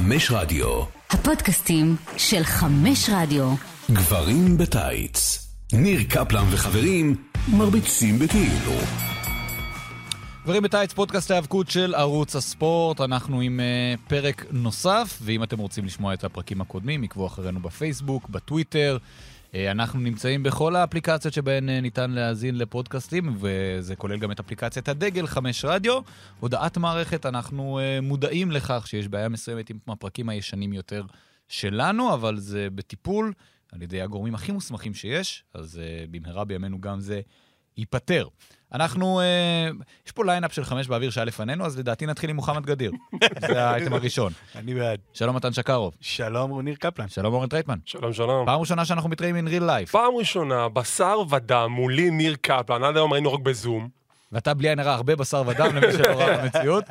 חמש רדיו. הפודקאסטים של חמש רדיו. גברים בטייץ. ניר קפלן וחברים מרביצים בכאילו. גברים בטייץ, פודקאסט ההיאבקות של ערוץ הספורט. אנחנו עם uh, פרק נוסף, ואם אתם רוצים לשמוע את הפרקים הקודמים, עקבו אחרינו בפייסבוק, בטוויטר. Uh, אנחנו נמצאים בכל האפליקציות שבהן uh, ניתן להאזין לפודקאסטים, וזה כולל גם את אפליקציית הדגל 5 רדיו. הודעת מערכת, אנחנו uh, מודעים לכך שיש בעיה מסוימת עם הפרקים הישנים יותר שלנו, אבל זה בטיפול על ידי הגורמים הכי מוסמכים שיש, אז במהרה בימינו גם זה ייפתר. אנחנו, אה, יש פה lineup של חמש באוויר שהיה לפנינו, אז לדעתי נתחיל עם מוחמד גדיר. זה האייטם הראשון. אני בעד. שלום מתן שקרוב. שלום, ניר קפלן. שלום אורן טרייטמן. שלום שלום. פעם ראשונה שאנחנו מתראים in real life. פעם ראשונה, בשר ודם, מולי ניר קפלן, עד היום היינו רק בזום. ואתה בלי עין הרע הרבה בשר ודם למי שלא ראה במציאות.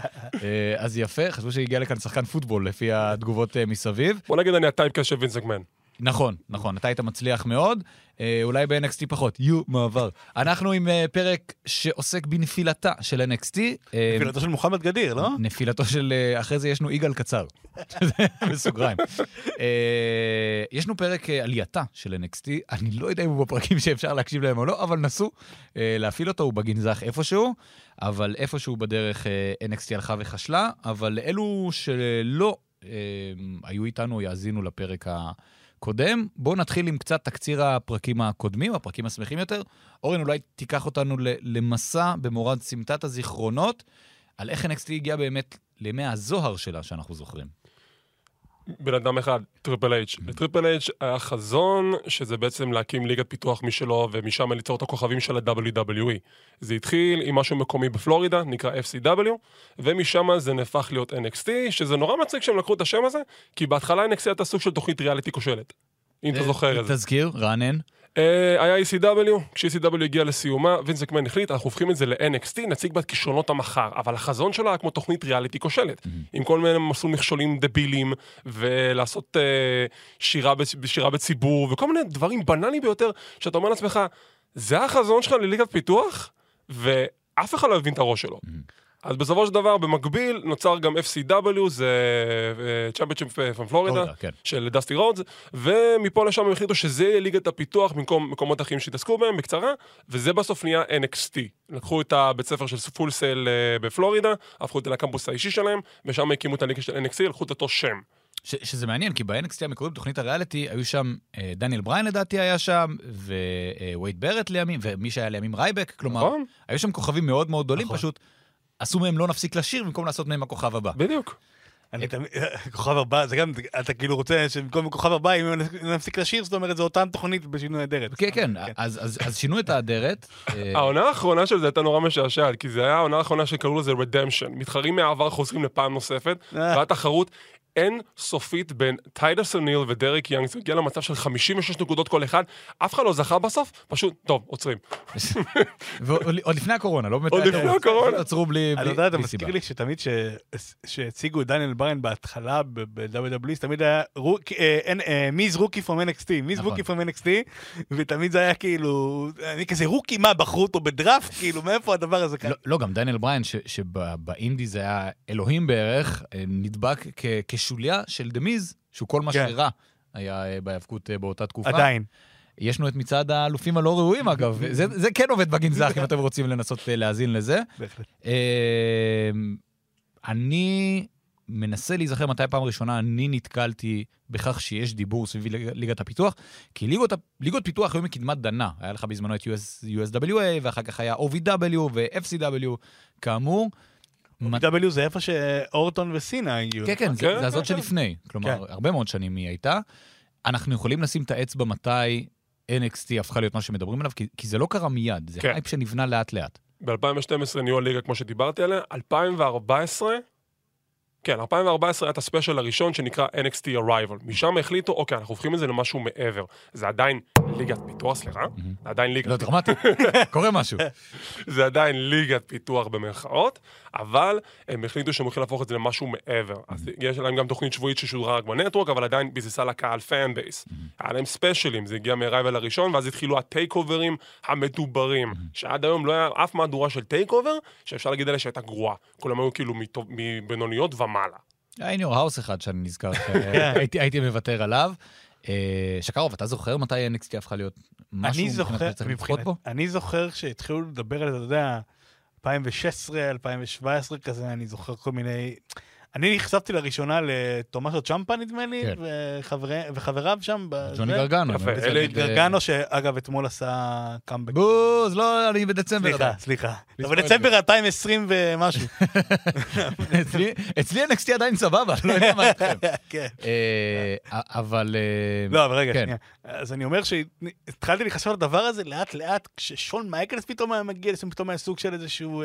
אה, אז יפה, חשבו שהגיע לכאן שחקן פוטבול לפי התגובות אה, מסביב. בוא נגיד אני הטייפקאסט של וינסקמן. נכון, נכון, אתה היית מצליח מאוד, אה, אולי ב-NXT פחות, יו, מעבר. אנחנו עם אה, פרק שעוסק בנפילתה של NXT. אה, נפילתו של מוחמד גדיר, לא? נפילתו של... אחרי זה יש לנו יגאל קצר. בסוגריים. יש לנו פרק עלייתה של NXT, אני לא יודע אם הוא בפרקים שאפשר להקשיב להם או לא, אבל נסו להפעיל אותו, הוא בגנזך איפשהו, אבל איפשהו בדרך NXT הלכה וכשלה, אבל לאלו שלא היו איתנו, יאזינו לפרק ה... קודם. בואו נתחיל עם קצת תקציר הפרקים הקודמים, הפרקים השמחים יותר. אורן, אולי תיקח אותנו למסע במורד סמטת הזיכרונות, על איך NXT הגיע באמת לימי הזוהר שלה, שאנחנו זוכרים. בן אדם אחד, Triple H. ל Triple H היה חזון, שזה בעצם להקים ליגת פיתוח משלו, ומשם ליצור את הכוכבים של ה-WWE. זה התחיל עם משהו מקומי בפלורידה, נקרא FCW, ומשם זה נהפך להיות NXT, שזה נורא מצחיק שהם לקחו את השם הזה, כי בהתחלה NXT הייתה סוג של תוכנית ריאליטי כושלת. אם אתה זוכר את זה. תזכיר, רענן. אה, היה ECW, כש-ECW הגיע לסיומה, וינס מקמן החליט, אנחנו הופכים את זה ל-NXT, נציג בה את כישרונות המחר. אבל החזון שלה היה כמו תוכנית ריאליטי כושלת. עם כל מיני מסלול מכשולים דבילים, ולעשות אה, שירה, בצ- שירה בציבור, וכל מיני דברים בנאליים ביותר, שאתה אומר לעצמך, זה החזון שלך לליגת פיתוח? ואף אחד לא הבין את הראש שלו. אז בסופו של דבר, במקביל, נוצר גם FCW, זה Championship from פלורידה, פלורידה, כן. של דסטי רודס, ומפה לשם הם החליטו שזה יהיה ליגת הפיתוח במקום מקומות אחרים שהתעסקו בהם, בקצרה, וזה בסוף נהיה NXT. לקחו את הבית ספר של Full Sail אה, בפלורידה, הפכו את זה לקמפוס האישי שלהם, ושם הקימו את הליגה של NXT, לקחו את אותו שם. ש- שזה מעניין, כי ב-NXT המקורי, בתוכנית הריאליטי, היו שם, אה, דניאל בריין לדעתי היה שם, ווייד בארט לימים, ומי שהיה לימים רייבק, כלומר, נכון. היו שם כוכבים מאוד מאוד גדולים, נכון. פשוט עשו מהם לא נפסיק לשיר במקום לעשות מהם הכוכב הבא. בדיוק. אני תמיד, כוכב הבא, זה גם, אתה כאילו רוצה שבמקום כוכב הבא, אם נפסיק לשיר, זאת אומרת, זו אותה תוכנית בשינוי אדרת. כן, כן, אז, אז, אז שינו את האדרת. אה, העונה האחרונה של זה הייתה נורא משעשעת, כי זה היה העונה האחרונה שקראו לזה Redemption. מתחרים מהעבר חוזרים לפעם נוספת, אה. אין סופית בין טייטוס אוניל ודארן יאנג, זה הגיע למצב של 56 נקודות כל אחד, אף אחד לא זכה בסוף, פשוט, טוב, עוצרים. ועוד עוד לפני הקורונה, לא באמת... עוד לפני הקורונה. עצרו בלי, אני בלי, יודע, אתה מזכיר סיבה. לי שתמיד ש- שהציגו את דניאל בריין בהתחלה ב-WWE, תמיד היה Miz's rookie from NXT, Miz's. rookie from NXT, ותמיד זה היה כאילו, אני כזה rookie, מה, בחרו אותו בדראפט? כאילו, מאיפה הדבר הזה כאן? לא, לא, גם דניאל בריין, ש- שבאינדי זה היה אלוהים בערך, אה, נדבק כ- כשוליה של דמיז, שהוא כל מה כן. שרע היה אה, בהיאבקות אה, באותה תקופה. עדיין. יש לנו את מצעד האלופים הלא ראויים, אגב. זה, זה כן עובד בגנזך, אם אתם רוצים לנסות אה, להאזין לזה. בהחלט. אה, אני מנסה להיזכר מתי פעם ראשונה אני נתקלתי בכך שיש דיבור סביב ליג- ליגת הפיתוח, כי ליגות, ליגות פיתוח היו מקדמת דנה. היה לך בזמנו את US, USWA, ואחר כך היה OVW ו-FCW, כאמור. מת- OVW זה איפה שאורטון וסינה הגיעו. כן, כן, זה, כן, זה הזאת כן, שלפני. כלומר, כן. הרבה מאוד שנים היא הייתה. אנחנו יכולים לשים את האצבע מתי NXT הפכה להיות מה שמדברים עליו, כי, כי זה לא קרה מיד, זה כן. הייפ שנבנה לאט-לאט. ב-2012 נהיו הליגה כמו שדיברתי עליה, 2014, כן, 2014 היה את ה special הראשון שנקרא NXT Arrival. משם החליטו, אוקיי, אנחנו הופכים את זה למשהו מעבר. זה עדיין ליגת פיתוח, סליחה, זה עדיין ליגת לא דרמטי, קורה משהו. זה עדיין ליגת פיתוח במרכאות, אבל הם החליטו שהם הולכים להפוך את זה למשהו מעבר. אז יש להם גם תוכנית שבועית ששודרה רק ב Network, אבל עדיין ביססה לקהל fan base. היה להם ספיישלים, זה הגיע מה Arrival הראשון, ואז התחילו הטייק אוברים המדוברים, שעד היום לא היה אף מהדורה של TakeOver, שאפשר להגיד עליה שהייתה גרועה. כולם היו כאילו מבינוניות ומעלה. היה In Your House אחד שאני נזכר, הייתי מוותר עליו. אה, שקרוב, אתה זוכר מתי NXT הפכה להיות משהו מבחינתך שצריך לצפות מבחינת, בו? אני זוכר שהתחילו לדבר על זה, אתה יודע, 2016, 2017 כזה, אני זוכר כל מיני... אני נחשפתי לראשונה לתומאסו צ'מפה, נדמה לי, כן. וחברי, וחבריו שם. ג'וני גרגנו. יפה, אה, גרגנו, שאגב, אתמול עשה קאמבק. בוז, לא, אני בדצמבר. סליחה. סליחה. אבל. דצמבר 2020 ומשהו. אצלי- NXT עדיין סבבה, לא יודע מה איתכם. כן. אה, אבל... אה, לא, אבל רגע, כן. שנייה. אז אני אומר שהתחלתי להיחשף לדבר הזה לאט לאט, כששון מייקלס פתאום היה מגיע, פתאום היה סוג של איזשהו...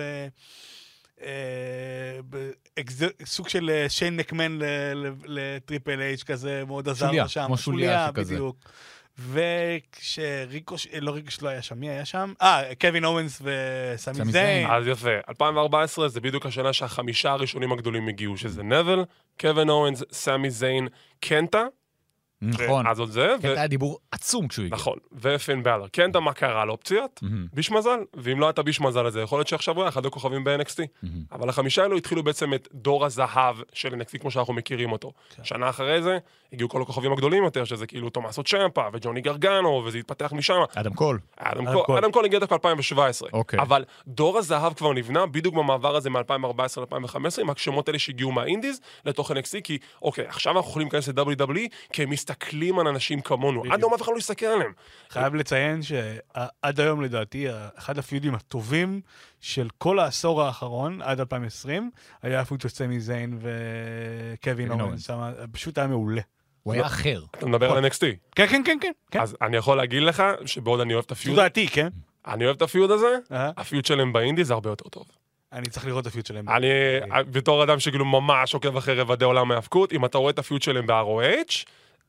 אה, אה, סוג של אה, שיין מקמן לטריפל אייץ' כזה, מאוד עזר לו שם. כמו שוליה שכזה. בדיוק. וכשריקוש, לא ריקוש לא היה שם, מי היה שם? אה, קווין אוונס וסמי סמי זיין. זיין. אז יפה, 2014 זה בדיוק השנה שהחמישה הראשונים הגדולים הגיעו, שזה נבל, קווין אורנס, סמי זיין, קנטה, נכון. אז עוד זה, כן, ו- היה דיבור עצום כשהוא הגיע. נכון, ופין בלר. קנטה, מה קרה לו? פציעות? מהמם. ביש מזל, ואם לא הייתה ביש מזל הזה, יכול להיות שעכשיו הוא היה אחד הכוכבים ב-NXT. אבל החמישה האלו התחילו בעצם את דור הזהב של NXT כמו שאנחנו מכירים אותו. כן. שנה אחרי זה, הגיעו כל הכוכבים הגדולים יותר, שזה כאילו תומאסו צ'מפה וג'וני גרגנו, וזה התפתח משם. אדם קול. אדם קול- הגיע דווקא ב-2017. אוקיי. אבל דור הזהב כבר נבנה בדיוק במעבר הזה מ-2014 ל-2015, עם השמות האלה שהגיעו מה indies לתוך NXT, כי אוקיי, עכשיו אנחנו יכולים להיכנס ל-WWE, כי הם מסתכלים על אנשים כמונו. עד היום אף אחד לא הסתכל עליהם. חייב לציין שעד היום לדעתי, אחד ה feud ים הטובים של כל העשור האחרון, עד 2020, היה ה feud של סמי זיין וקווין קווין אוונס. פשוט היה מעולה. הוא היה אחר. אתה מדבר על NXT. כן, כן, כן, כן. כן. אז אני יכול להגיד לך שבעוד אני אוהב את ה feud, דעתי, כן? אני אוהב את ה feud הזה? ה feud שלהם באינדי זה הרבה יותר טוב. אני צריך לראות את ה feud שלהם. אני, בתור אדם שכאילו ממש עוקב אחרי רבדי עולם ההאבקות, אם אתה רואה את ה feud שלהם ב-ROH,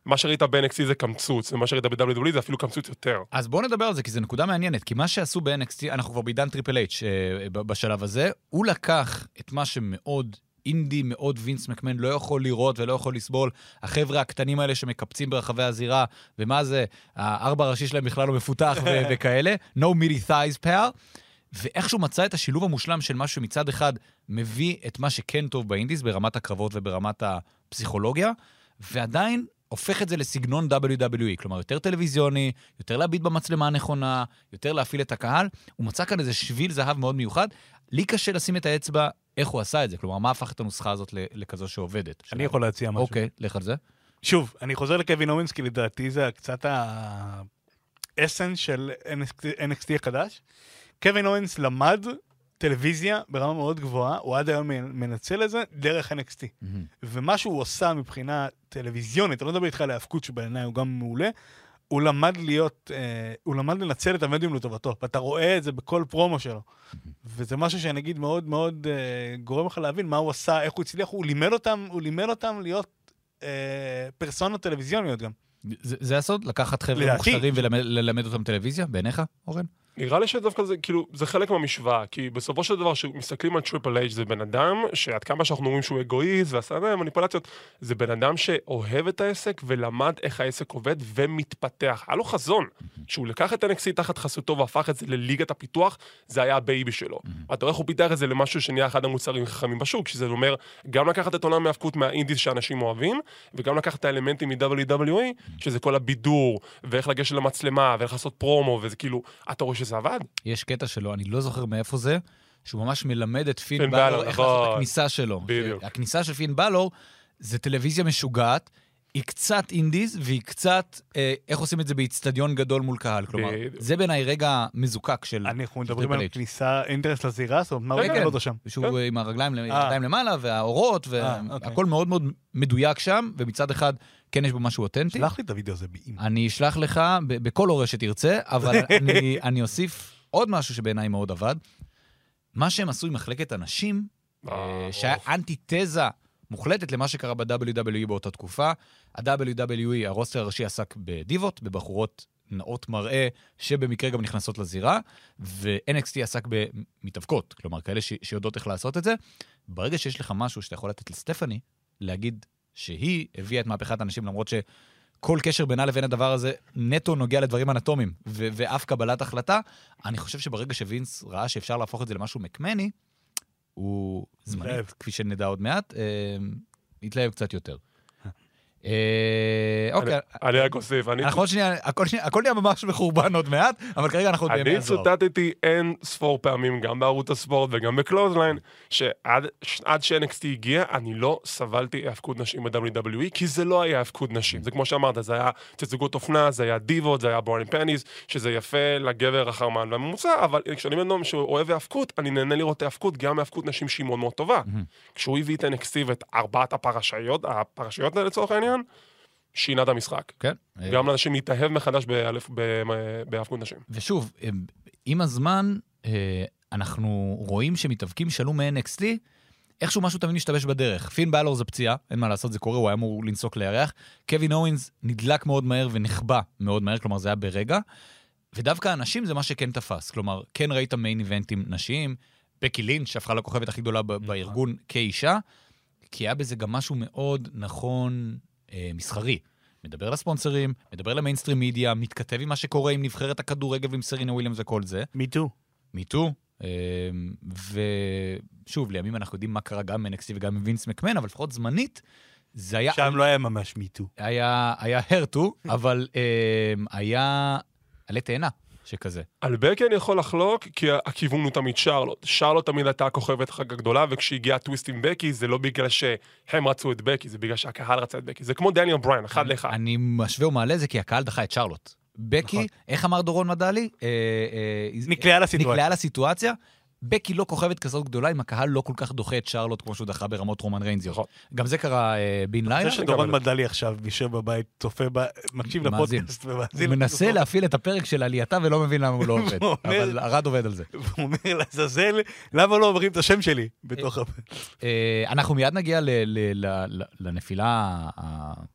מה שראית ב-NXT זה קמצוץ, ומה שראית ב-WWE זה אפילו קמצוץ יותר. אז בואו נדבר על זה, כי זו נקודה מעניינת. כי מה שעשו ב-NXT, אנחנו כבר בעידן טריפל אייץ' אה, בשלב הזה, הוא לקח את מה שמאוד אינדי, מאוד וינס מקמן לא יכול לראות ולא יכול לסבול, החבר'ה הקטנים האלה שמקפצים ברחבי הזירה, ומה זה, הארבע הראשי שלהם בכלל לא מפותח ו- וכאלה, no meaty thighs pal. ואיכשהו מצא את השילוב המושלם של מה שמצד אחד מביא את מה שכן טוב באינדיס ברמת הקרבות וברמת הפסיכולוגיה, ועדיין הופך את זה לסגנון WWE, כלומר יותר טלוויזיוני, יותר להביט במצלמה הנכונה, יותר להפעיל את הקהל. הוא מצא כאן איזה שביל זהב מאוד מיוחד. לי קשה לשים את האצבע איך הוא עשה את זה, כלומר, מה הפך את הנוסחה הזאת לכזו שעובדת. אני יכול להציע משהו. אוקיי, לך על זה. שוב, אני חוזר לקווין אורנס, כי לדעתי זה קצת האסנס של NXT NXT החדש. קווין אורנס למד טלוויזיה ברמה מאוד גבוהה, הוא עד היום מנצל את זה דרך NXT. ומה שהוא עושה מבחינה טלוויזיונית, אני לא מדבר איתך על ההאבקות שבעיניי הוא גם מעולה, הוא למד להיות, אה, הוא למד לנצל את המדיום לטובתו, ואתה רואה את זה בכל פרומו שלו. וזה משהו שנגיד מאוד מאוד אה, גורם לך להבין מה הוא עשה, איך הוא הצליח, הוא לימד אותם, הוא לימד אותם להיות אה, פרסונות טלוויזיוניות גם. זה, זה הסוד? לקחת חבר'ה. מוכשרים וללמד אותם טלוויזיה, בעיניך, אורן? נראה לי שדווקא זה, כאילו, זה חלק מהמשוואה, כי בסופו של דבר, כשמסתכלים על טריפל אייץ' זה בן אדם, שעד כמה שאנחנו אומרים שהוא אגואיסט ועשה מניפולציות, זה בן אדם שאוהב את העסק ולמד איך העסק עובד ומתפתח. היה לו חזון, שהוא לקח את NXT תחת חסותו והפך את זה לליגת הפיתוח, זה היה ה baby שלו. אתה רואה איך הוא פיתח את זה למשהו שנהיה אחד המוצרים החכמים בשוק, שזה אומר, גם לקחת את עולם ההאבקות מה indies שאנשים אוהבים, וגם לקחת את האלמנטים מ-WWE, שזה כל הבידור, ואיך לגשת למצלמה, ואיך לעשות פרומו, וזה כאילו, אתה רואה שזה עבד? יש קטע שלו, אני לא זוכר מאיפה זה, שהוא ממש מלמד את פין פין בלור בלור, איך נכון. לעשות את הכניסה שלו. בדיוק. הכניסה של פין בלור זה טלוויזיה משוגעת, היא קצת אינדיז והיא קצת אה, איך עושים את זה באיצטדיון גדול מול קהל. כלומר, בדיוק. זה בעיניי רגע מזוקק של... אנחנו מדברים על. כניסה אינטרס לזירה, זאת אומרת, מה הוא כן, מקבל כן. אותו שם? שהוא עם הרגליים, אה. למעלה, והאורות, אה, אוקיי. והכל מאוד מאוד מדויק שם, ומצד אחד כן יש בו משהו אותנטי. שלח לי את הוידאו הזה באימא. אני אשלח לך ב- בכל הורה שתרצה, אבל אני, אני אוסיף עוד משהו שבעיניי מאוד עבד. מה שהם עשו עם מחלקת הנשים, אה, שהיה אנטיתזה מוחלטת למה שקרה ב-WWE באותה תקופה. ה-WWE, הרוסטר הראשי עסק בדיבות, בבחורות נאות מראה, שבמקרה גם נכנסות לזירה, ו-NXT עסק במתאבקות, כלומר, כאלה ש- שיודעות איך לעשות את זה. ברגע שיש לך משהו שאתה יכול לתת לסטפני, להגיד שהיא הביאה את מהפכת הנשים, למרות שכל קשר בינה לבין הדבר הזה נטו נוגע לדברים אנטומיים, ו- ואף קבלת החלטה, אני חושב שברגע שווינס ראה שאפשר להפוך את זה למשהו מקמני, הוא זמנית. כפי שנדע עוד מעט, אה, התלהב קצת יותר. אה, אוקיי, אני רק אוסיף, אני אנחנו עוד שנייה, הכל נהיה ממש מחורבן עוד מעט, אבל כרגע אנחנו בימי אני הזוהר. צוטטתי אין ספור פעמים, גם בערוץ הספורט וגם בקלוזליין, שעד ש-NXT הגיע, אני לא סבלתי היאבקות נשים ב-WWE, כי זה לא היה היאבקות נשים. זה כמו שאמרת, זה היה תצוגות אופנה, זה היה דיבות, זה היה בורן פניס, שזה יפה לגבר החרמן והממוצע, אבל כשאני בן אדם שאוהב היאבקות, אני נהנה לראות היאבקות, גם היאבקות נשים שהיא מאוד מאוד טובה. כשהוא הביא את NXT ואת ארבעת הפרשיות, הפרשיות האלה לצורך העניין, שינה את המשחק. כן. גם לאנשים להתאהב מחדש בהיאבקות נשים. ושוב, עם הזמן, אה, אנחנו רואים שמתאבקים שעלו מ-NXT, איכשהו משהו תמיד משתבש בדרך. פין בלור זה פציעה, אין מה לעשות, זה קורה, הוא היה אמור לנסוק לירח. קווין אוונס נדלק מאוד מהר ונכבה מאוד מהר, כלומר זה היה ברגע. ודווקא הנשים זה מה שכן תפס. כלומר, כן ראית main event ים נשיים, בקי לינץ' שהפכה לכוכבת הכי גדולה ב- בארגון כאישה, כי היה בזה גם משהו מאוד נכון אה, מסחרי. מדבר לספונסרים, מדבר ל mainstream media, מתכתב עם מה שקורה עם נבחרת הכדורגל ועם סרינה וויליאמס וכל זה. Me Too. Me Too. ושוב, לימים אנחנו יודעים מה קרה גם עם NXT וגם עם וינס מקמן, אבל לפחות זמנית, זה היה... שם לא היה ממש מי טו. היה, היה הרטו, אבל אה, היה עלי תאנה שכזה. על בקי אני יכול לחלוק, כי הכיוון הוא תמיד שרלוט. שרלוט תמיד הייתה הכוכבת החג הגדולה, וכשהגיע הטוויסט עם בקי, זה לא בגלל שהם רצו את בקי, זה בגלל שהקהל רצה את בקי. זה כמו דניאל בריין, אחד לאחד. אני משווה ומעלה את זה כי הקהל דחה את שרלוט. בקי, נכון. איך אמר דורון מדלי? אה, אה, נקלעה לסיטואציה. נקלעה לסיטואציה. בקי לא כוכבת כזאת גדולה אם הקהל לא כל כך דוחה את שרלוט כמו שהוא דחה ברמות רומן ריינזיות. נכון. גם זה קרה אה, בן לילה. אני חושב שדורון מדלי עכשיו יושב בבית, צופה, ב- מקשיב. לפודקאסט הוא ומאזין. מנסה להפעיל את הפרק של עלייתה ולא מבין למה הוא לא עובד. הוא אבל ארד עובד על זה. והוא אומר לעזאזל, למה לא אומרים את השם שלי בתוך ה... אה, אנחנו מיד נגיע לנפילה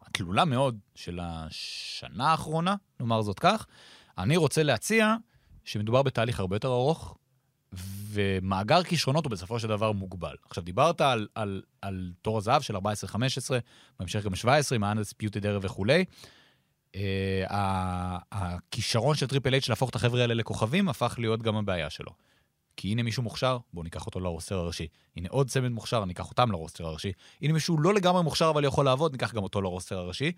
התלולה מאוד של השנה האחרונה, נאמר זאת כך. אני רוצה להציע שמדובר בתהליך הרבה יותר ארוך, ומאגר כישרונות הוא בסופו של דבר מוגבל. עכשיו, דיברת על, על, על תור הזהב של 14-15, בהמשך גם 17, עם ה-Undisputed Era וכולי. אה, הכישרון של טריפל אייץ' להפוך את החבר'ה האלה לכוכבים הפך להיות גם הבעיה שלו. כי הנה מישהו מוכשר, בואו ניקח אותו ל roster הראשי. הנה עוד צמד מוכשר, ניקח אותם ל roster הראשי. הנה מישהו לא לגמרי מוכשר אבל יכול לעבוד, ניקח גם אותו ל roster הראשי.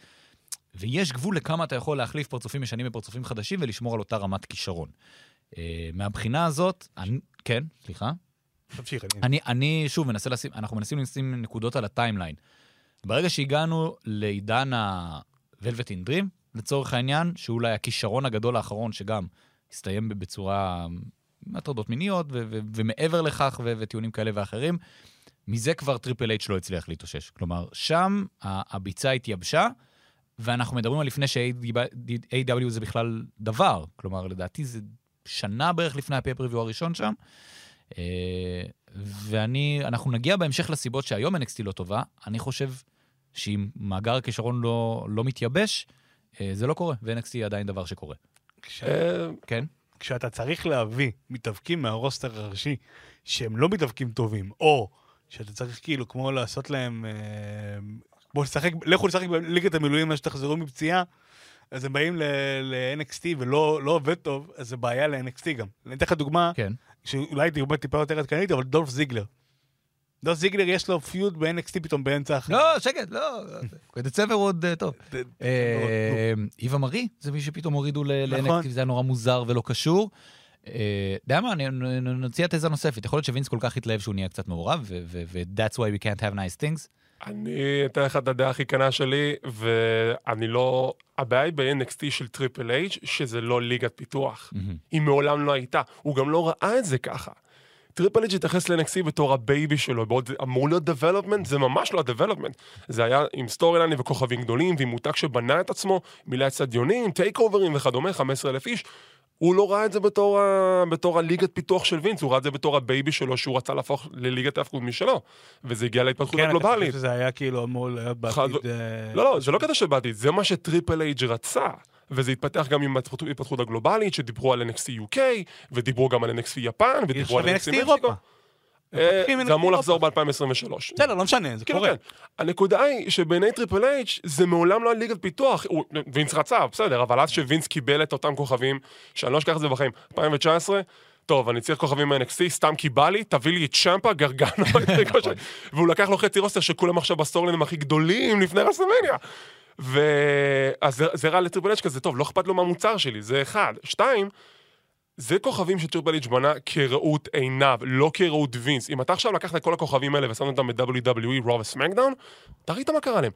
ויש גבול לכמה אתה יכול להחליף פרצופים ישנים בפרצופים חדשים ולשמור על אותה רמת כישרון. אה, מהבחינה הזאת, אני, כן, סליחה. תמשיך, אני... אני, אני שוב מנסה לשים, אנחנו מנסים לשים נקודות על ה timeline. ברגע שהגענו לעידן ה-Velveteen Dream, לצורך העניין, שאולי הכישרון הגדול האחרון שגם הסתיים בצורה הטרדות מיניות ו- ו- ומעבר לכך ו- וטיעונים כאלה ואחרים, מזה כבר טריפל אייץ' לא הצליח להתאושש. כלומר, שם הביצה התייבשה, ואנחנו מדברים על לפני ש-AEW זה בכלל דבר. כלומר, לדעתי זה שנה בערך לפני הפייפריוויו הראשון שם. אה, ואני, אנחנו נגיע בהמשך לסיבות שהיום NXT לא טובה. אני חושב שאם מאגר הכישרון לא, לא מתייבש, אה, זה לא קורה, ו-NXT היא עדיין דבר שקורה. כש- אה, כן? כשאתה צריך להביא מתאבקים מהרוסטר הראשי שהם לא מתאבקים טובים, או שאתה צריך כאילו כמו לעשות להם, אה, בואו נשחק, לכו לשחק בליגת המילואים עד שתחזרו מפציעה, אז הם באים ל-NXT ולא לא עובד טוב, אז זה בעיה ל-NXT גם. אני אתן לך דוגמה, כן. שאולי תהיה טיפה יותר עדכנית, אבל דולף זיגלר. דולף זיגלר יש לו פיוד ב-NXT פתאום באמצע החיים. לא, שקט, לא. דצמבר הוא עוד אה, טוב. אה, איווה מרי, זה מי שפתאום הורידו ל- נכון. ל-NXT, זה היה נורא מוזר ולא קשור. אה, אתה יודע מה, אני- נציע תזה נוספת. יכול להיות שווינס כל כך התלהב שהוא נהיה קצת מעורב, ו-that's why we can't have nice things. אני אתן לך את הדעה הכי כנה שלי, ואני לא... הבעיה היא ב-NXT של טריפל אייץ' שזה לא ליגת פיתוח. היא מעולם לא הייתה. הוא גם לא ראה את זה ככה. טריפל אייץ' התייחס ל-NXT בתור ה baby שלו, בעוד אמור להיות development, זה ממש לא ה-development. זה היה עם storyline וכוכבים גדולים, ועם מותג שבנה את עצמו, מילא אצטדיונים, takeover ים וכדומה, 15,000 איש. הוא לא ראה את זה בתור, ה... בתור הליגת פיתוח של וינס, הוא ראה את זה בתור ה baby שלו שהוא רצה להפוך לליגת ההאבקות משלו. וזה הגיע להתפתחות כן, אתה הגלובלית. חושב שזה היה כאילו אמור להיות חד- בעתיד... אה, לא, לא, זה לא קטע של בעתיד, זה מה שטריפל אייץ' רצה. וזה התפתח גם עם ההתפתחות- הגלובלית, שדיברו על NXT UK, ודיברו גם על NXT יפן, ודיברו על NXT מפתחים זה אמור לחזור ב-2023. בסדר, לא משנה, זה כן, קורה. כן. הנקודה היא שבעיני טריפל אייץ' זה מעולם לא היה ליגת פיתוח. וינס רצה, בסדר, אבל אז שווינס קיבל את אותם כוכבים, שאני לא אשכח את זה בחיים, 2019, טוב, אני צריך כוכבים מ-NXT, סתם כי בא לי, תביא לי את צ'מפה, גרגנו. והוא לקח לו חצי roster שכולם עכשיו ב storyline ים הכי גדולים לפני רסלמניה. ואז זה- רע לטריפל אייץ' כזה, טוב, לא אכפת לו מהמוצר שלי, זה אחד. שתיים, זה כוכבים שטריפל אייץ' בנה כראות עיניו, לא כראות וינס. אם אתה עכשיו לקחת את כל הכוכבים האלה ושמת אותם ב-WWE, ראו וסמקדאון, אתה ראית מה קרה להם.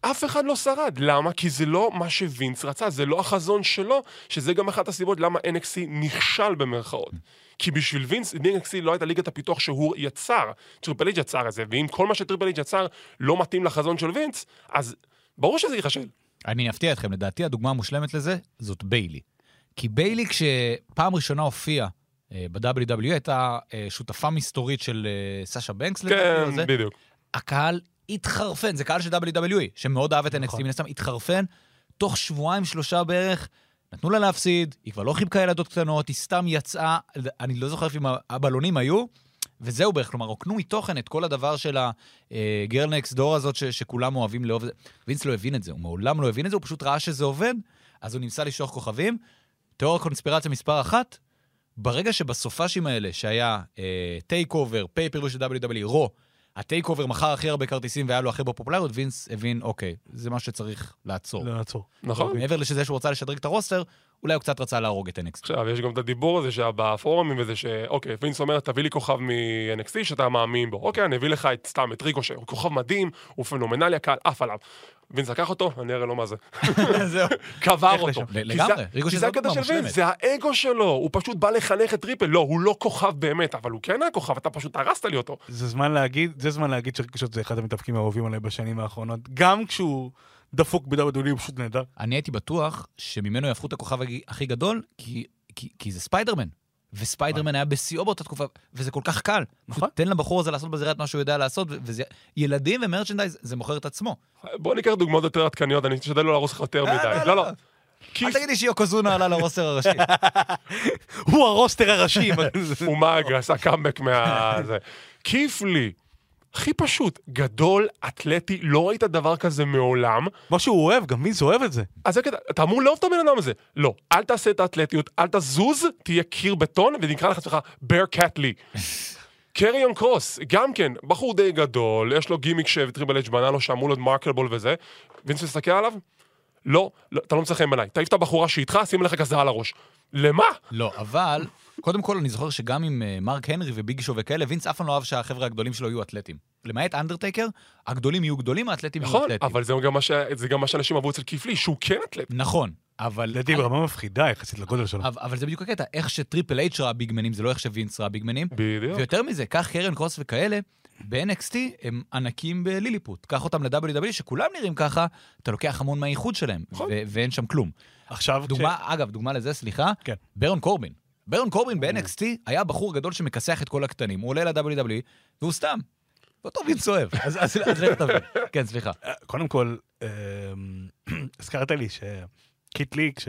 אף אחד לא שרד. למה? כי זה לא מה שווינס רצה, זה לא החזון שלו, שזה גם אחת הסיבות למה NXT נכשל במרכאות. כי בשביל וינס, NXT לא הייתה ליגת הפיתוח שהוא יצר. טריפל אייץ' יצר את זה, ואם כל מה שטריפל אייץ' יצר לא מתאים לחזון של וינס, אז ברור שזה ייכשל. אני אפתיע אתכם, לדעתי הדוגמה המושלמת לזה זאת ביילי. כי ביילי כשבפעם ראשונה הופיעה אה, ב-WWE הייתה אה, שותפה מסתורית של אה, סאשה בנקס, כן, זה. בדיוק. הקהל התחרפן, זה קהל של WWE, שמאוד אהב את NXT, מן הסתם התחרפן, תוך שבועיים שלושה בערך, נתנו לה להפסיד, היא כבר לא חיבקה ילדות קטנות, היא סתם יצאה, אני לא זוכר אם הבלונים היו, וזהו בערך, כלומר, רוקנו מתוכן את כל הדבר של ה girl next door הזאת ש- שכולם אוהבים לאהוב. את זה. וינס לא הבין את זה, הוא מעולם לא הבין את זה, הוא פשוט ראה שזה עובד, אז הוא ניסה לשלוח כוכבים. תיאוריה קונספירציה מספר אחת, ברגע שבסופ"שים האלה, שהיה טייקאובר, פייפרוויו של WWE, רו, הטייקאובר מכר הכי הרבה כרטיסים והיה לו הכי הרבה פופולריות, וינס הבין, אוקיי, זה מה שצריך לעצור. לעצור. נכון. מעבר לזה שהוא רצה לשדרג את ה roster, אולי הוא קצת רצה להרוג את NXT. עכשיו, יש גם את הדיבור הזה שבפורומים וזה שאוקיי, וינס אומר, תביא לי כוכב מ-NXT שאתה מאמין בו. אוקיי, אני אביא לך את סתם, את ריקושט, הוא כוכב מדהים, הוא פנומנלי, הקהל עף עליו. וינס לקח אותו, אני אראה לו מה זה. זהו. קבר אותו. לגמרי, ריקושט כי זה הקטע של וינס. זה האגו שלו, הוא פשוט בא לחנך את טריפל. לא, הוא לא כוכב באמת, אבל הוא כן היה כוכב, אתה פשוט הרסת לי אותו. זה זמן להגיד, זה זמן להגיד שריקושט זה אחד המתאבקים האהובים עליי בשנים האחרונות. גם כשהוא דפוק ב-WWE הוא פשוט נהדר. אני הייתי בטוח שממנו יהפכו את הכוכב הכי- גדול, כי, כי, כי זה ספיידרמן. וספיידרמן היה בשיאו באותה תקופה, וזה כל כך קל. נכון. תן לבחור הזה לעשות בזירה את מה שהוא יודע לעשות, וזה... ילדים ו merchandise, זה מוכר את עצמו. בוא ניקח דוגמאות יותר עדכניות, אני אשתדל לא להרוס לך יותר לא, מדי. לא, לא, לא. לא. אל תגיד לי שיוקוזונה עלה ל roster הראשי. הוא ה roster הראשי. הוא מאג, עשה קאמבק מה... כיף לי. הכי פשוט, גדול, אתלטי, לא ראית דבר כזה מעולם, מה שהוא אוהב, גם וינס אוהב את זה. אז זה קטע, אתה אמור לאהוב את הבן אדם הזה. לא, אל תעשה את האתלטיות, אל תזוז, תהיה קיר בטון, ונקרא לך עצמך בר קאט לי. קריון קרוס, גם כן, בחור די גדול, יש לו גימיק שטריבל אג' בנה לו שאמור להיות מרקלבול וזה, וינס מסתכל עליו? לא, לא, אתה לא מצא חן בעיניי. תעיף את הבחורה שאיתך, שים לך כזה על הראש. למה? לא, אבל, קודם כל אני זוכר שגם עם אה, מרק הנרי וביג שו וכאלה, וינס אף פעם לא אהב שהחבר'ה הגדולים שלו יהיו אתלטים. למעט אנדרטייקר, הגדולים יהיו גדולים, האתלטים יהיו נכון, אתלטים. אבל זה גם מה ש- זה גם מה שאנשים אהבו אצל כיפלי, שהוא כן אתלט. נכון, אבל... לדעתי ברמה מפחידה יחסית לגודל שלו. אבל, אבל זה בדיוק הקטע, איך שטריפל אייץ' ראה ביגמנים, זה לא איך שווינס ראה ביגמנים. בדיוק. ויותר מזה, קח קרן קרוס וכאלה, ב-NXT הם ענקים בליליפוט. קח אותם ל-WWE, שכולם נראים ככה, אתה לוקח המון מהאיחוד שלהם, נכון. ו- ואין שם כלום. עכשיו, דוגמה, אגב, דוגמה לזה, סליחה, כן. ברון קורבין. ברון קורבין ב-NXT היה בחור גדול שמכסח את כל הקטנים. הוא עולה ל-WWE, והוא סתם. ואותו וינס אוהב. אז אז- לך תבין. כן, סליחה. אה, קודם כל, אה, הזכרת לי שקיט לי, כש...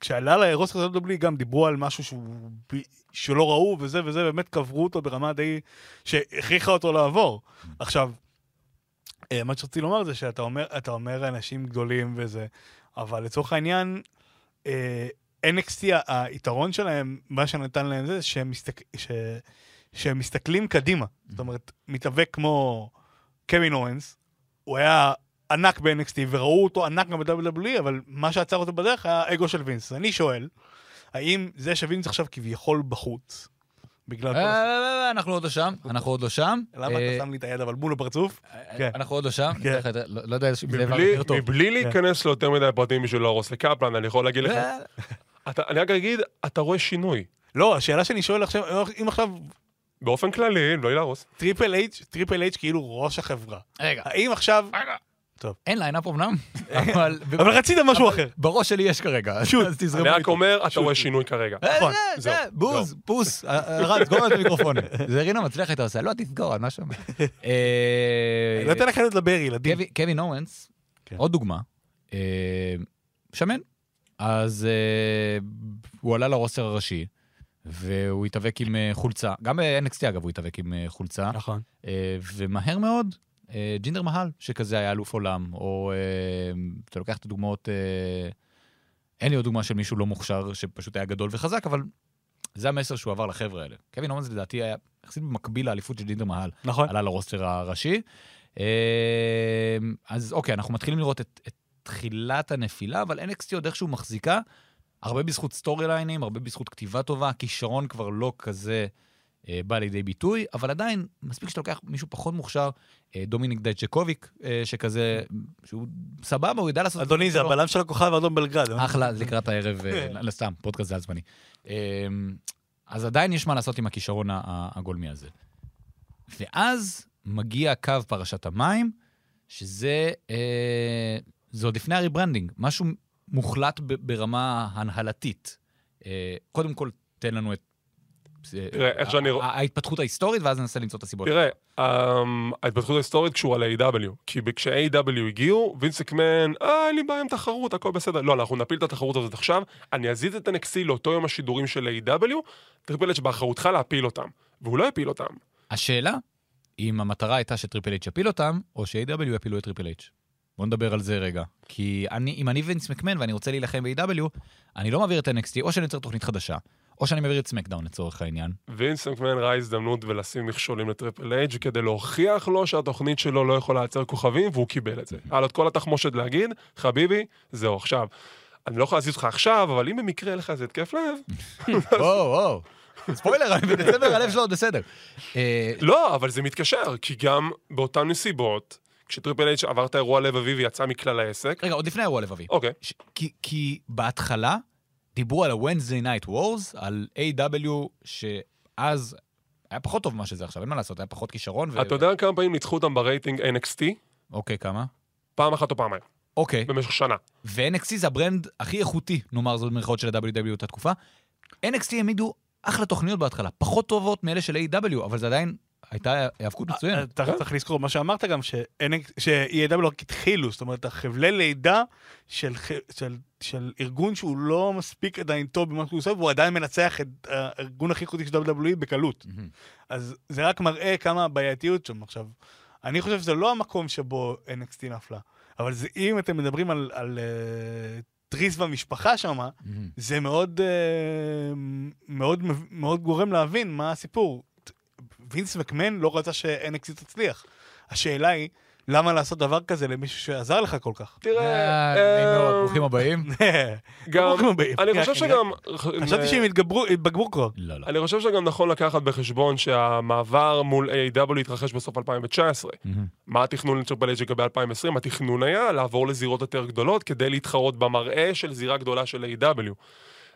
כשעלה לרוסטר של WWE גם דיברו על משהו שהוא. שלא ראו וזה וזה, באמת קברו אותו ברמה די... שהכריחה אותו לעבור. עכשיו, אה, מה שרציתי לומר זה שאתה אומר, אומר אנשים גדולים וזה, אבל לצורך העניין, אה, NXT, היתרון שלהם, מה שנתן להם זה שהם, מסתק... ש... שהם מסתכלים קדימה. זאת אומרת, מתאבק כמו קווין אורנס, הוא היה ענק ב-NXT וראו אותו ענק גם ב-WWE, אבל מה שעצר אותו בדרך היה האגו של וינס. אני שואל, האם זה שווינס עכשיו כביכול בחוץ, בגלל כל... הס- אה, אנחנו עוד לא שם, אנחנו עוד לא שם. למה אה, אתה שם לי את היד אבל מול הפרצוף? כן. אנחנו עוד לא שם. כן. לא לא יודע אם זה מבלי-. מבלי להיכנס ליותר מדי פרטים בשביל להרוס לקפלן, אני יכול להגיד לך, אה, אתה- אני רק אגיד, אתה רואה שינוי. לא, השאלה שאני שואל עכשיו, אם עכשיו באופן כללי, לא להרוס. טריפל אייץ', טריפל אייץ' כאילו ראש החברה. רגע, האם עכשיו... אין line-up אמנם, אבל אבל רצית משהו אחר. בראש שלי יש כרגע, אז שוט. אז תזרמו אני רק. אומר, אתה רואה שינוי כרגע. אה, נכון, זה, זהו, זה, בוז, פוס, אה, אה, רן, סגור את המיקרופונים. זה רינה מצליח הייתה עושה, לא, תסגור, אני לא שומע. אה, לא אתן לכם לדבר, ילדים. קווי- קווין אורנס, כן. עוד דוגמה, אה, שמן. אז אה, הוא עלה לרוסטר הראשי, והוא התאבק עם אה, חולצה, גם ב-NXT אגב הוא התאבק עם אה, חולצה, נכון. אה, ומהר מאוד, אה, ג'ינדר מהל, שכזה היה אלוף עולם, או אה, אתה לוקח את הדוגמאות, אה, אין לי עוד דוגמה של מישהו לא מוכשר, שפשוט היה גדול וחזק, אבל זה המסר שהוא עבר לחבר'ה האלה. קווין אורנס לדעתי היה יחסית במקביל לאליפות של ג'ינדר מהל, נכון. עלה לרוסטר הראשי. אה, אז אוקיי, אנחנו מתחילים לראות את, את תחילת הנפילה, אבל NXT עוד איכשהו מחזיקה, הרבה בזכות סטורי ליינים, הרבה בזכות כתיבה טובה, כישרון כבר לא כזה אה, בא לידי ביטוי, אבל עדיין, מספיק שאתה לוקח מישהו פחות מוכשר, אה, דומיניק דייז'קוביק, אה, שכזה, שהוא סבבה, הוא יודע לעשות... אדוני, זה. הבלם של הכוכב האדום בלגרד. אה? אחלה, לקראת הערב, אה, כן. סתם, פודקאסט זה על זמני. אה, אז עדיין יש מה לעשות עם הכישרון הגולמי הזה. ואז מגיע קו פרשת המים, שזה, אה, זה עוד לפני ה rebranding, משהו מוחלט ברמה הנהלתית. אה, קודם כל, תן לנו את... אה, תראה, איך שאני- ההתפתחות ההיסטורית, ואז ננסה למצוא את הסיבות. תראה, אמ, ההתפתחות ההיסטורית קשורה ל-AEW. כי כש-AEW הגיעו, וינס מקמן, אה, אין לי בעיה עם תחרות, הכל בסדר. לא, אנחנו נפיל את התחרות הזאת עכשיו, אני אזיז את NXT לאותו יום השידורים של AEW. טריפל אייץ' באחריותך להפיל אותם. והוא לא הפיל אותם. השאלה, אם המטרה הייתה שטריפל אייץ' יפיל אותם, או ש-AEW יפילו את טריפל אייץ'. בוא נדבר על זה רגע. כי אני, אם אני וינס מקמן ואני רוצה להילחם ב-AEW, אני לא מעביר את NXT, או שאני יוצר תוכנית חדשה, או שאני מעביר את סמקדאון לצורך העניין. וינס מקמן ראה הזדמנות ולשים מכשולים לטריפל אייץ' כדי להוכיח לו שהתוכנית שלו לא יכולה לייצר כוכבים, והוא קיבל את זה. היה לו את כל התחמושת להגיד, חביבי, זהו, עכשיו. אני לא יכול להזיז אותך עכשיו, אבל אם במקרה לך איזה התקף לב, וואו, וואו. ספוילר, אני בדצמבר הלב שלו עוד בסדר. אה, לא, אבל זה מתקשר, כי גם באותן נסיבות, כשטריפל אייץ' עבר את האירוע לבבי ויצא מכלל העסק, רגע, עוד לפני האירוע לבבי. אוקיי, ש- כי, כי בהתחלה דיברו על ה-Wednesday Night Wars, על AEW שאז היה פחות טוב ממה שזה עכשיו, אין מה לעשות, היה פחות כישרון. ו... אתה יודע כמה פעמים ניצחו אותם ברייטינג NXT? אוקיי, כמה? פעם אחת או פעמיים, אוקיי. במשך שנה. ו-NXT זה ה brand הכי איכותי, נאמר זאת במירכאות של ה-WWE באותה תקופה. NXT העמידו אחלה תוכניות בהתחלה, פחות טובות מאלה של AEW, אבל זה עדיין הייתה היאבקות מצוינת. אתה צריך לקרוא מה שאמרת גם, ש-EAW רק התחילו, זאת אומרת, החבלי לידה של, ארגון שהוא לא מספיק עדיין טוב במה שהוא עושה, והוא עדיין מנצח את הארגון הכי איכותי של WWE בקלות. אז זה רק מראה כמה הבעייתיות שם. עכשיו, אני חושב שזה לא המקום שבו NXT נפלה, אבל זה, אם אתם מדברים על, על uh, תריס במשפחה שם, מהמם. זה מאוד, uh, מאוד, מאוד גורם להבין מה הסיפור. וינס מקמן לא רצה ש-NXT תצליח. השאלה היא, למה לעשות דבר כזה למישהו שעזר לך כל כך? תראה, אה, נעים מאוד, אה, ברוכים הבאים. גם, ברוכים הבאים. אני חושב. שגם... חשבתי שהם התבגרו כבר. לא, לא. אני חושב שגם נכון לקחת בחשבון שהמעבר מול A.W. התרחש בסוף 2019. מהמם. מה התכנון לטריפל אייג' לגבי 2020? התכנון היה לעבור לזירות יותר גדולות כדי להתחרות במראה של זירה גדולה של A.W.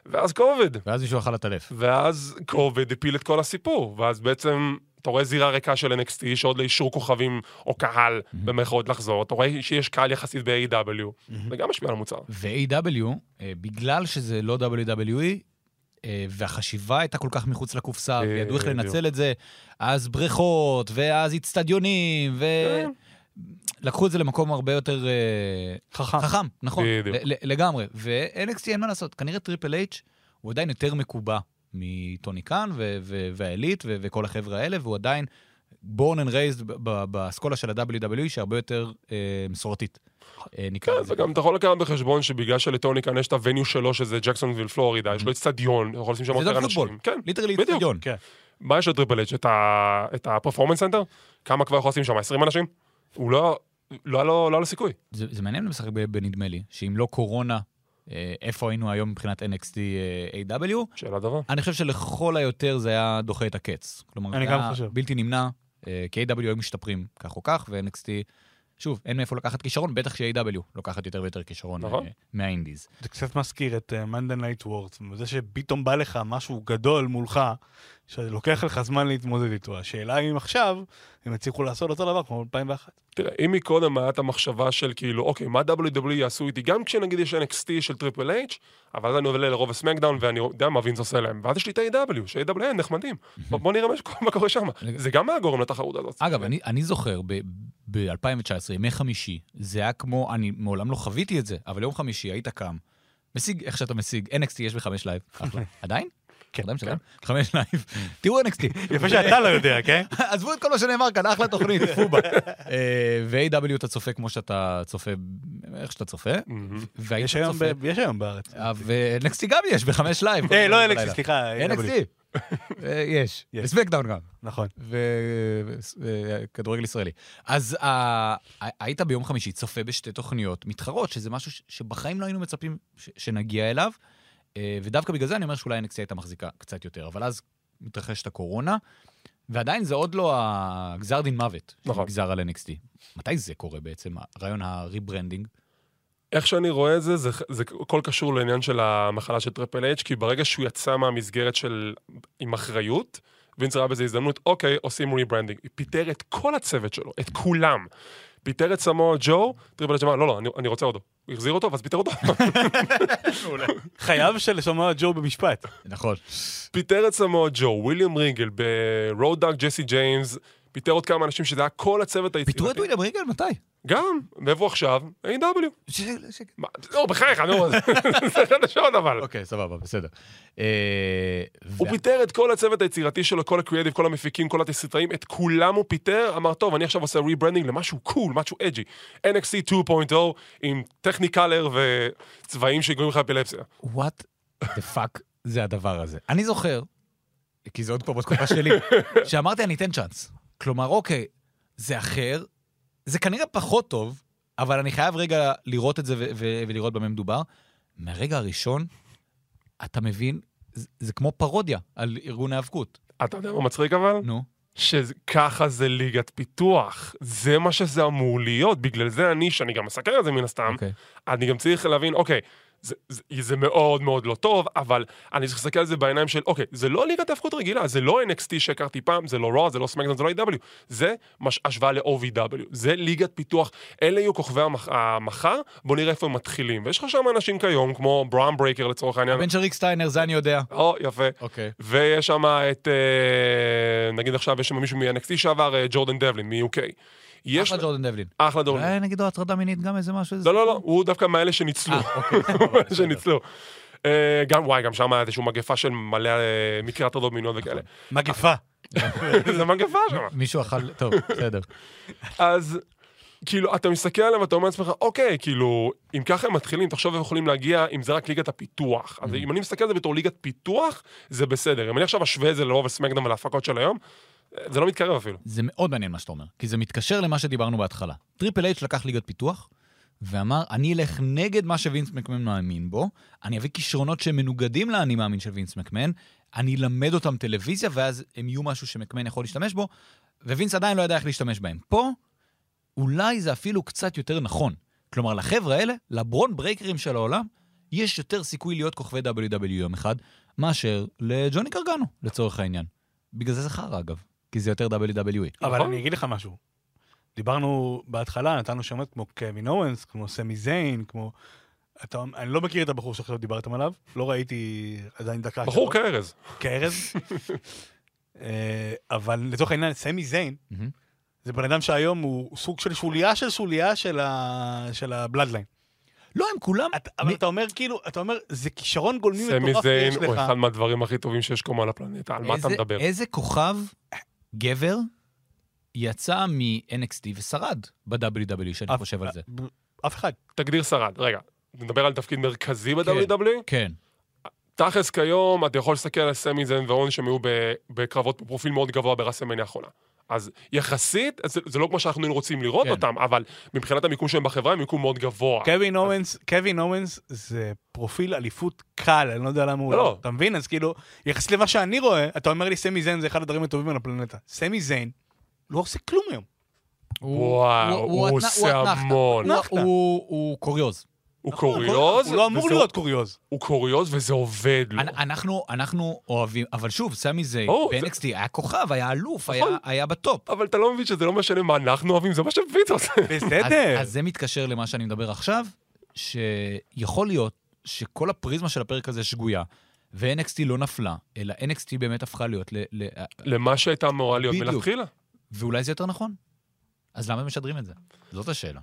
ואז קובד. ואז מישהו אכל את הלב. ואז קובד הפיל את כל הסיפור. ואז בעצם אתה רואה זירה ריקה של NXT שעוד לאישור כוכבים או קהל במרכאות לחזור. אתה רואה שיש קהל יחסית ב-A.W. זה גם משפיע על המוצר. ו-A.W, אה, בגלל שזה לא WWE, אה, והחשיבה הייתה כל כך מחוץ לקופסה, וידעו איך. לנצל את זה, אז בריכות, ואז איצטדיונים, כן. ולקחו את זה למקום הרבה יותר אה, חכם. חכם, נכון, לגמרי. ו-NXT אין מה לעשות, כנראה טריפל אייץ' הוא עדיין יותר מקובע מטוני קאן ו- ו- וה Elite ו- וכל החבר'ה האלה, והוא עדיין born and raised ב- ב- באסכולה של ה-WWE, שהרבה יותר אה, מסורתית. אה, נקרא כן, לזה. וגם אתה יכול לקחת בחשבון שבגלל שלטוני קאן יש את ה venue שלו, שזה ג'קסונוויל פלורידה, יש לו אצטדיון, אתה יכול לשים שם יותר אנשים. כן, literally בדיוק. איצטדיון. כן. מה יש לטריפל ה- את ה Performance Center? כמה כבר יכול לשים שם? 20 אנשים? הוא לא... לא היה לו לא היה לו סיכוי. זה, זה מעניין לשחק ב- בנדמה לי, שאם לא קורונה, אה, איפה היינו היום מבחינת NXT אה, AW, שאלה טובה. אני חושב שלכל היותר זה היה דוחה את הקץ. כלומר, אני זה גם היה חושב. בלתי נמנע, אה, כי AW היו משתפרים כך או כך, ו-NXT, שוב, אין מאיפה לקחת כישרון, בטח ש-AW לוקחת יותר ויותר כישרון נכון. אה, מהאינדיז. זה קצת מזכיר את uh, Monday Night Wars, זה שפתאום בא לך משהו גדול מולך, שלוקח לך זמן להתמודד איתו. השאלה אם עכשיו, הם יצליחו לעשות אותו דבר כמו 2001. תראה, אם מקודם היה את המחשבה של כאילו, אוקיי, מה WWE יעשו איתי, גם כשנגיד יש NXT של טריפל אייץ', אבל אז אני עובר לרואו סמקדאון ואני יודע מה וינס עושה להם, ואז יש לי את ה-AEW, ש-AEW הם נחמדים. בוא נראה מה- מה קורה שם. זה גם היה גורם לתחרות הזאת. אגב, אני, אני זוכר, ב-2019, ימי חמישי, זה היה כמו, אני מעולם לא חוויתי את זה, אבל יום חמישי היית קם, משיג איך שאתה משיג, NXT יש בחמש לייב, אחלה. עדיין? כן, משלם, חמש לייב, תראו NXT. יפה שאתה לא יודע, כן? עזבו את כל מה שנאמר כאן, אחלה תוכנית, חובה. אה, ו-AEW אתה צופה כמו שאתה צופה, איך שאתה צופה. יש היום בארץ. אה, ו-NXT גם יש בחמש לייב. אה, לא. NXT, סליחה. NXT. אה, יש, יש. ב SmackDown גם. נכון. וכדורגל ישראלי. אז אה, היית ביום חמישי צופה בשתי תוכניות מתחרות, שזה משהו שבחיים לא היינו מצפים שנגיע אליו, אה, ודווקא בגלל זה אני אומר שאולי NXT הייתה מחזיקה קצת יותר, אבל אז מתרחשת הקורונה, ועדיין זה עוד לא הגזר דין מוות נכון. שנגזר על NXT. מתי זה קורה בעצם, הרעיון ה rebranding? איך שאני רואה את זה, זה, זה הכל קשור לעניין של המחלה של Triple H, כי ברגע שהוא יצא מהמסגרת של... עם אחריות, וינס ראה בזה הזדמנות, אוקיי, עושים rebranding. פיטר את כל הצוות שלו, את כולם. פיטר את סמואה ג'ו, Triple H אמר, לא, לא, אני, אני רוצה אותו. הוא החזיר אותו, ואז פיטר אותו. חייו של סמואה ג'ו במשפט. נכון. פיטר את סמואה ג'ו, וויליאם ריגל, Road Dogg ג'סי ג'יימס, פיטר עוד כמה אנשים שזה היה כל הצוות היצירתי. פיטרו את וויליאם ריגל? מתי? גם, ואיפה עכשיו? AEW. מה, לא, בחייך, נו, זה חדשות אבל. אוקיי, סבבה, בסדר. אה, הוא פיטר את כל הצוות היצירתי שלו, כל הקריאטיב, כל המפיקים, כל התסריטאים, את כולם הוא פיטר, אמר, טוב, אני עכשיו עושה rebranding למשהו cool, משהו edgy. NXT 2.0 עם טכניקלר וצבעים שגורמים לך אפילפסיה. what the fuck זה הדבר הזה. אני זוכר, כי זה עוד פה בתקופה שלי, שאמרתי אני אתן צ'אנס. כלומר, אוקיי, זה אחר, זה כנראה פחות טוב, אבל אני חייב רגע לראות את זה ו- ו- ולראות במה מדובר. מהרגע הראשון, אתה מבין, זה, זה כמו פרודיה על ארגון ההיאבקות. אתה יודע מה מצחיק אבל? נו. שככה זה ליגת פיתוח. זה מה שזה אמור להיות. בגלל זה אני, שאני גם מסקר את זה מן הסתם, אוקיי. אני גם צריך להבין, אוקיי, זה, זה, זה מאוד מאוד לא טוב, אבל אני צריך להסתכל על זה בעיניים של, אוקיי, זה לא ליגת ההפקות רגילה, זה לא NXT שהכרתי פעם, זה לא Raw, זה לא SmackDown, זה לא AEW. זה מש, השוואה ל-OVW, זה ליגת פיתוח, אלה יהיו כוכבי המח, המחר, בוא נראה איפה הם מתחילים. ויש לך שם אנשים כיום, כמו ברון ברייקר לצורך העניין. הבן של ריק סטיינר, זה אני יודע. או, יפה. אוקיי. ויש שם את, אה, נגיד עכשיו יש שם מישהו מ-NXT שעבר, אה, ג'ורדן דבלין, מ-UK. יש... אחלה ג'ורדן דבלין. אחלה ג'ורדן. אולי נגיד לו הטרדה מינית גם איזה משהו? לא, לא, לא, הוא דווקא מאלה שניצלו. אה, אוקיי. מאלה שניצלו. אה, גם, וואי, גם שם היה איזושהי מגפה של מלא אה, מקרי הטרדות מיניות וכאלה. מגפה. זה מגפה שם. מישהו אכל, טוב, בסדר. אז כאילו, אתה מסתכל עליהם ואתה אומר לעצמך, אוקיי, כאילו, אם ככה הם מתחילים, תחשוב הם יכולים להגיע, אם זה רק ליגת הפיתוח. אז אם אני מסתכל על זה בתור ליגת פיתוח, זה בסדר. אם אני עכשיו אשווה את זה ל Raw ו SmackDown ולהפקות של היום, זה לא מתקרב אפילו. זה מאוד מעניין מה שאתה אומר, כי זה מתקשר למה שדיברנו בהתחלה. Triple H לקח ליגת פיתוח, ואמר, אני אלך נגד מה שווינס מקמן מאמין בו, אני אביא כישרונות שהם מנוגדים לאני מאמין של וינס מקמן, אני אלמד אותם טלוויזיה, ואז הם יהיו משהו שמקמן יכול להשתמש בו, ווינס עדיין לא יודע איך להשתמש בהם. פה, אולי זה אפילו קצת יותר נכון. כלומר, לחבר'ה האלה, לברון ברייקרים של העולם, יש יותר סיכוי להיות כוכבי WWE יום אחד, מאשר לג'וני גרגנו, לצורך העניין. בגלל זה חרא, אגב. כי זה יותר WWE. אבל נכון. אני אגיד לך משהו. דיברנו בהתחלה, נתנו שמות כמו קווין אוונס, כמו סמי זיין, כמו... אתה, אני לא מכיר את הבחור שעכשיו דיברתם עליו, לא ראיתי עדיין דקה. בחור. כארז. כארז. אה, אבל לצורך העניין, סמי זיין. זה בן אדם שהיום הוא סוג של שוליה של שוליה של, ה... של ה Bloodline. לא, הם כולם... אתה, אבל מי- אתה אומר כאילו, אתה אומר, זה כישרון גולמי סמי מטורף זיין שיש הוא לך. אחד מהדברים הכי טובים שיש כמו על הפלנטה, על מה אתה מדבר? איזה כוכב גבר יצא מ-NXT ושרד ב-WWE, שאני אף- חושב על זה. אף אחד. תגדיר שרד, רגע. נדבר על תפקיד מרכזי ב-WWE? כן. תכלס כיום, אתה יכול להסתכל על סמי זיין ואוונס שהם היו ב- בקרבות בפרופיל מאוד גבוה ב WrestleMania האחרונה. אז יחסית, זה, זה לא כמו שאנחנו היינו רוצים לראות כן. אותם, אבל מבחינת המיקום שלהם בחברה, הם מיקום מאוד גבוה. קווין אוונס, קווין אוונס זה פרופיל אליפות קל, אני לא יודע למה הוא לא, לא. לא. אתה מבין? אז כאילו, יחסית למה שאני רואה, אתה אומר לי סמי זיין זה אחד הדברים הטובים על הפלנטה. סמי זיין לא עושה כלום היום. וואו, הוא התנ- עושה אתנחתא. המון. הוא-. הוא הוא קוריוז. הוא נכון, קוריוז, הוא לא אמור וזה- להיות קוריוז. הוא קוריוז וזה עובד לו. אנ- אנחנו, אנחנו אוהבים, אבל שוב, סמי ברור, ב-NXT היה כוכב, היה אלוף, נכון. היה- היה בטופ. אבל אתה לא מבין שזה לא משנה מה אנחנו אוהבים, זה מה שווינס עושה. בסדר. אז זה מתקשר למה שאני מדבר עכשיו, שיכול להיות שכל הפריזמה של הפרק הזה שגויה, ו-NXT לא נפלה, אלא NXT באמת הפכה להיות, ל, ל, למה שהייתה אמורה להיות. מלכתחילה. ואולי זה יותר נכון. אז למה הם משדרים את זה? זאת השאלה.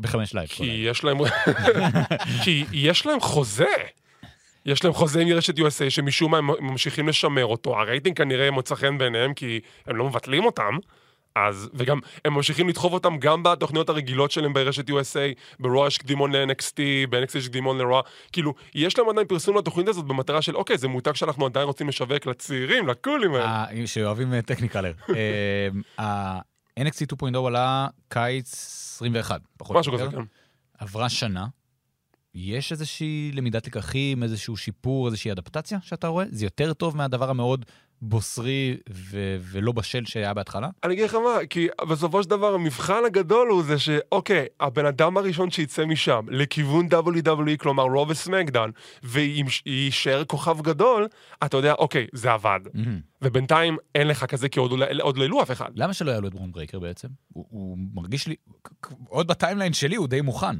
בחמש לייב. כי. יש להם... כי יש להם חוזה. יש להם חוזה עם רשת USA שמשום מה הם ממשיכים לשמר אותו. הרייטינג כנראה מוצא חן בעיניהם כי הם לא מבטלים אותם. אז, וגם הם ממשיכים לדחוף אותם גם בתוכניות הרגילות שלהם ברשת USA, ברוע יש קדימון ל-NXT, ב-NXT יש קדימון לרוע, כאילו, יש להם עדיין פרסום לתוכנית הזאת במטרה של, אוקיי, זה מותג שאנחנו עדיין רוצים לשווק לצעירים, לקולים האלה. אה, שאוהבים אה, טכניקלר. ה-NXT 2.0 עלה קיץ 21, פחות משהו או כזה, יותר. כן. עברה שנה. יש איזושהי למידת לקחים, איזשהו שיפור, איזושהי אדפטציה שאתה רואה? זה יותר טוב מהדבר המאוד בוסרי ו- ולא בשל שהיה בהתחלה? אני אגיד לך מה, כי בסופו של דבר המבחן הגדול הוא זה שאוקיי, הבן אדם הראשון שיצא משם לכיוון WWE, כלומר Raw ו SmackDown, ויישאר כוכב גדול, אתה יודע, אוקיי, זה עבד. מהמם. ובינתיים אין לך כזה, כי עוד, עוד לא העלו אף אחד. למה שלא יעלו את ברון ברייקר בעצם? הוא, הוא מרגיש לי, עוד ב timeline שלי הוא די מוכן.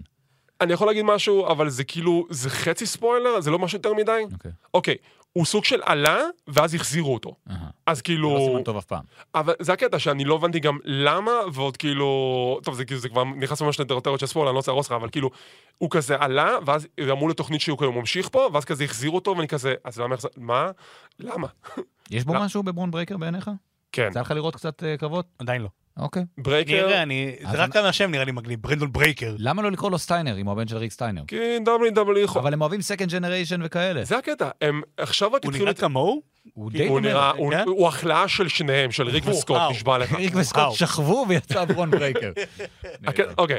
אני יכול להגיד משהו, אבל זה כאילו, זה חצי ספוילר, זה לא משהו יותר מדי. אוקיי. אוקיי, הוא סוג של עלה, ואז החזירו אותו. אהה. אז זה כאילו... לא סימן טוב אף פעם. אבל זה הקטע שאני לא הבנתי גם למה, ועוד כאילו... טוב, זה, כאילו- זה כבר נכנס ממש לתיאוריות של ספוילר, אני לא רוצה להרוס לך, אבל כאילו, הוא כזה עלה, ואז אמרו לתוכנית שהוא כאילו ממשיך פה, ואז כזה החזירו אותו, ואני כזה, אז למה החזר... מה? למה? יש בו. משהו בברון ברייקר בעיניך? כן. יצא לך לראות קצת אה, קרבות? עדיין לא. אוקיי. ברייקר, נראה, אני... אז זה רק על השם נראה לי מגניב, ברון ברייקר. למה לא לקרוא לו סטיינר, אם הוא הבן של ריק סטיינר? כי WWE יכול... אבל הם אוהבים second generation וכאלה. זה הקטע, הם עכשיו רק הוא התחילו... נראה את- כמוהו? הוא די הוא דומה. נראה, הוא- כן? הוא ההכלאה של שניהם, של ריק וסקוט. נשבע לך. ריק וסקוט. שכבו ויצא ברון ברייקר. אוקיי.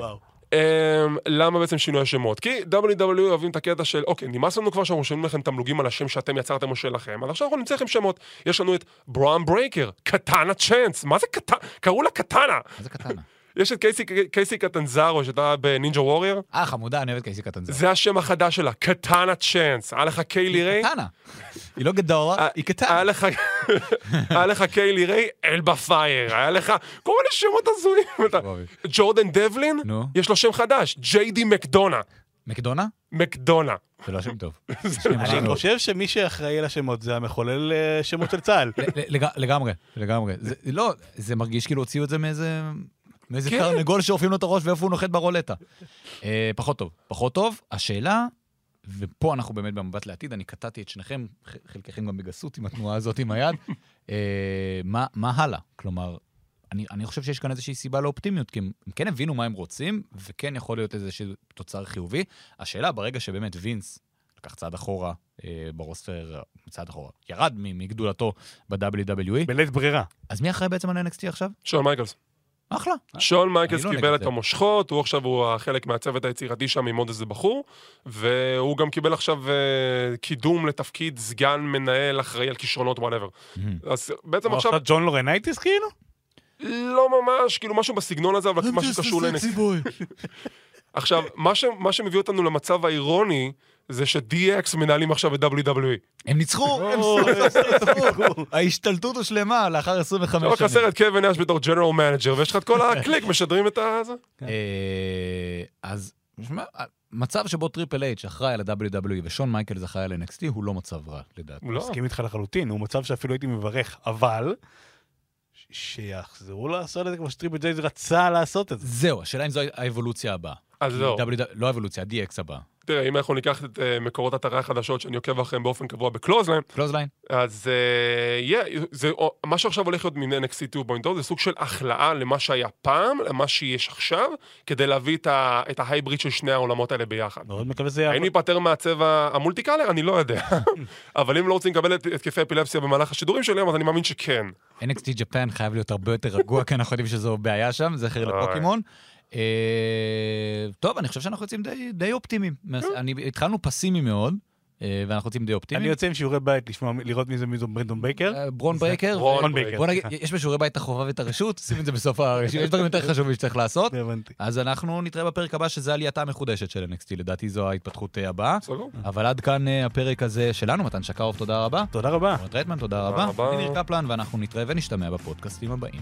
אמ, למה בעצם שינוי השמות? כי WWE אוהבים את הקטע של, אוקיי, נמאס לנו כבר שאנחנו משלמים לכם תמלוגים על השם שאתם יצרתם או שלכם, אז עכשיו אנחנו נמצא לכם שמות. יש לנו את ברון ברייקר, קטנה צ'אנס, מה זה קטנה? קראו לה קטנה. מה זה קטנה? יש את קייסי, קייסי קטנזרו שהייתה ב-Ninja Warrior, אה, חמודה, אני אוהב את קייסי קטנזר. זה השם החדש שלה, קטנה צ'אנס. היה לך קיילי ריי? קטנה. היא לא גדולה, אה, היא קטנה. היה לך, קיילי ריי, אלבה פייר, היה לך כל מיני שמות הזויים. ג'ורדן דבלין, נו. יש לו שם חדש, ג'יי די מקדונה. מקדונה? מקדונה. זה לא שם טוב. אני חושב שמי שאחראי על השמות זה המחולל אה, שמות של צה"ל. לגמרי, לגמרי. זה- לא, זה מרגיש כאילו הוציאו את זה מאיזה... מאיזה כן. תרנגול שעורפים לו את הראש ואיפה הוא נוחת ברולטה. אה, פחות טוב. פחות טוב. השאלה, ופה אנחנו באמת במבט לעתיד, אני קטעתי את שניכם, חלקכם גם בגסות עם התנועה הזאת עם היד, אה, מה, מה הלאה? כלומר, אני, אני חושב שיש כאן איזושהי סיבה לאופטימיות, כי הם, הם כן הבינו מה הם רוצים, וכן יכול להיות איזשהו תוצר חיובי. השאלה, ברגע שבאמת וינס לקח צעד אחורה אה, ברוסטר, צעד אחורה, ירד מגדולתו ב-WWE, בלית ברירה. אז מי אחראי בעצם על NXT עכשיו? שון מייקלס. אחלה. שון מייקלס לא קיבל את זה. המושכות, הוא עכשיו הוא חלק מהצוות היצירתי שם עם עוד איזה בחור, והוא גם קיבל עכשיו אה, קידום לתפקיד סגן מנהל אחראי על כישרונות whatever. אז בעצם הוא עכשיו, עכשיו ג'ון לורנייטיס כאילו? לא ממש, כאילו משהו בסגנון הזה, אבל משהו קשור ל-NXT. עכשיו, מה ש- מה שמביא אותנו למצב האירוני, זה ש-DX מנהלים עכשיו את WWE. הם ניצחו, הם ניצחו. ההשתלטות הושלמה לאחר 25 רק שנים. חסר את קווין נאש בתור general manager, ויש לך את כל הקליק משדרים את ה... זה. אה, אז, שמע, מצב שבו טריפל אייץ' אחראי על ה-WWE ושון מייקלס אחראי על NXT הוא לא מצב רע, לדעתי. לא. מסכים איתך לחלוטין, הוא מצב שאפילו הייתי מברך, אבל שיחזרו לעשות את זה כמו שטריפל אייץ' רצה לעשות את זה. זהו, השאלה אם זו האבולוציה הבאה. אז. WW לא האבולוציה, ה-DX הבאה. תראה, אם אנחנו ניקח את אה, מקורות אתרי החדשות שאני עוקב אחריהם באופן קבוע ב clothesline, clothesline? אז אה, yeah, זה, או, מה שעכשיו הולך להיות מין NXT 2.0 זה סוג של הכלאה למה שהיה פעם, למה שיש עכשיו, כדי להביא את, ה, את ה hybrid של שני העולמות האלה ביחד. מאוד מקווה שזה האם יעבוד. ניפטר מהצבע ה multi-color? אני לא יודע. אבל אם לא רוצים לקבל את התקפי אפילפסיה במהלך השידורים שלהם, אז אני מאמין שכן. NXT Japan חייב להיות הרבה יותר רגוע, כי אנחנו יודעים שזו בעיה שם, זכר. לפוקימון. אה, טוב, אני חושב שאנחנו יוצאים די- די אופטימיים. אני- התחלנו פסימי מאוד, אה, ואנחנו יוצאים די אני אופטימיים. יוצא עם שיעורי בית לשמוע, לראות מי זה מי זה ברנדון בייקר. אה, ברון ברייקר. ברון בייקר. בוא נגיד, יש בשיעורי בית את החובה ואת הרשות, שים את זה בסוף הרשות, יש דברים יותר חשובים שצריך לעשות. הבנתי. אז אנחנו נתראה בפרק הבא, שזה עלייתה המחודשת של NXT, לדעתי זו ההתפתחות אה, הבאה. אבל עד כאן אה, הפרק הזה שלנו, מתן שקרוב, תודה רבה. תודה רבה. רייטמן, תודה רבה. רבה. אני ניר קפלן, ואנחנו נתראה ונשתמע בפודקאסטים הבאים.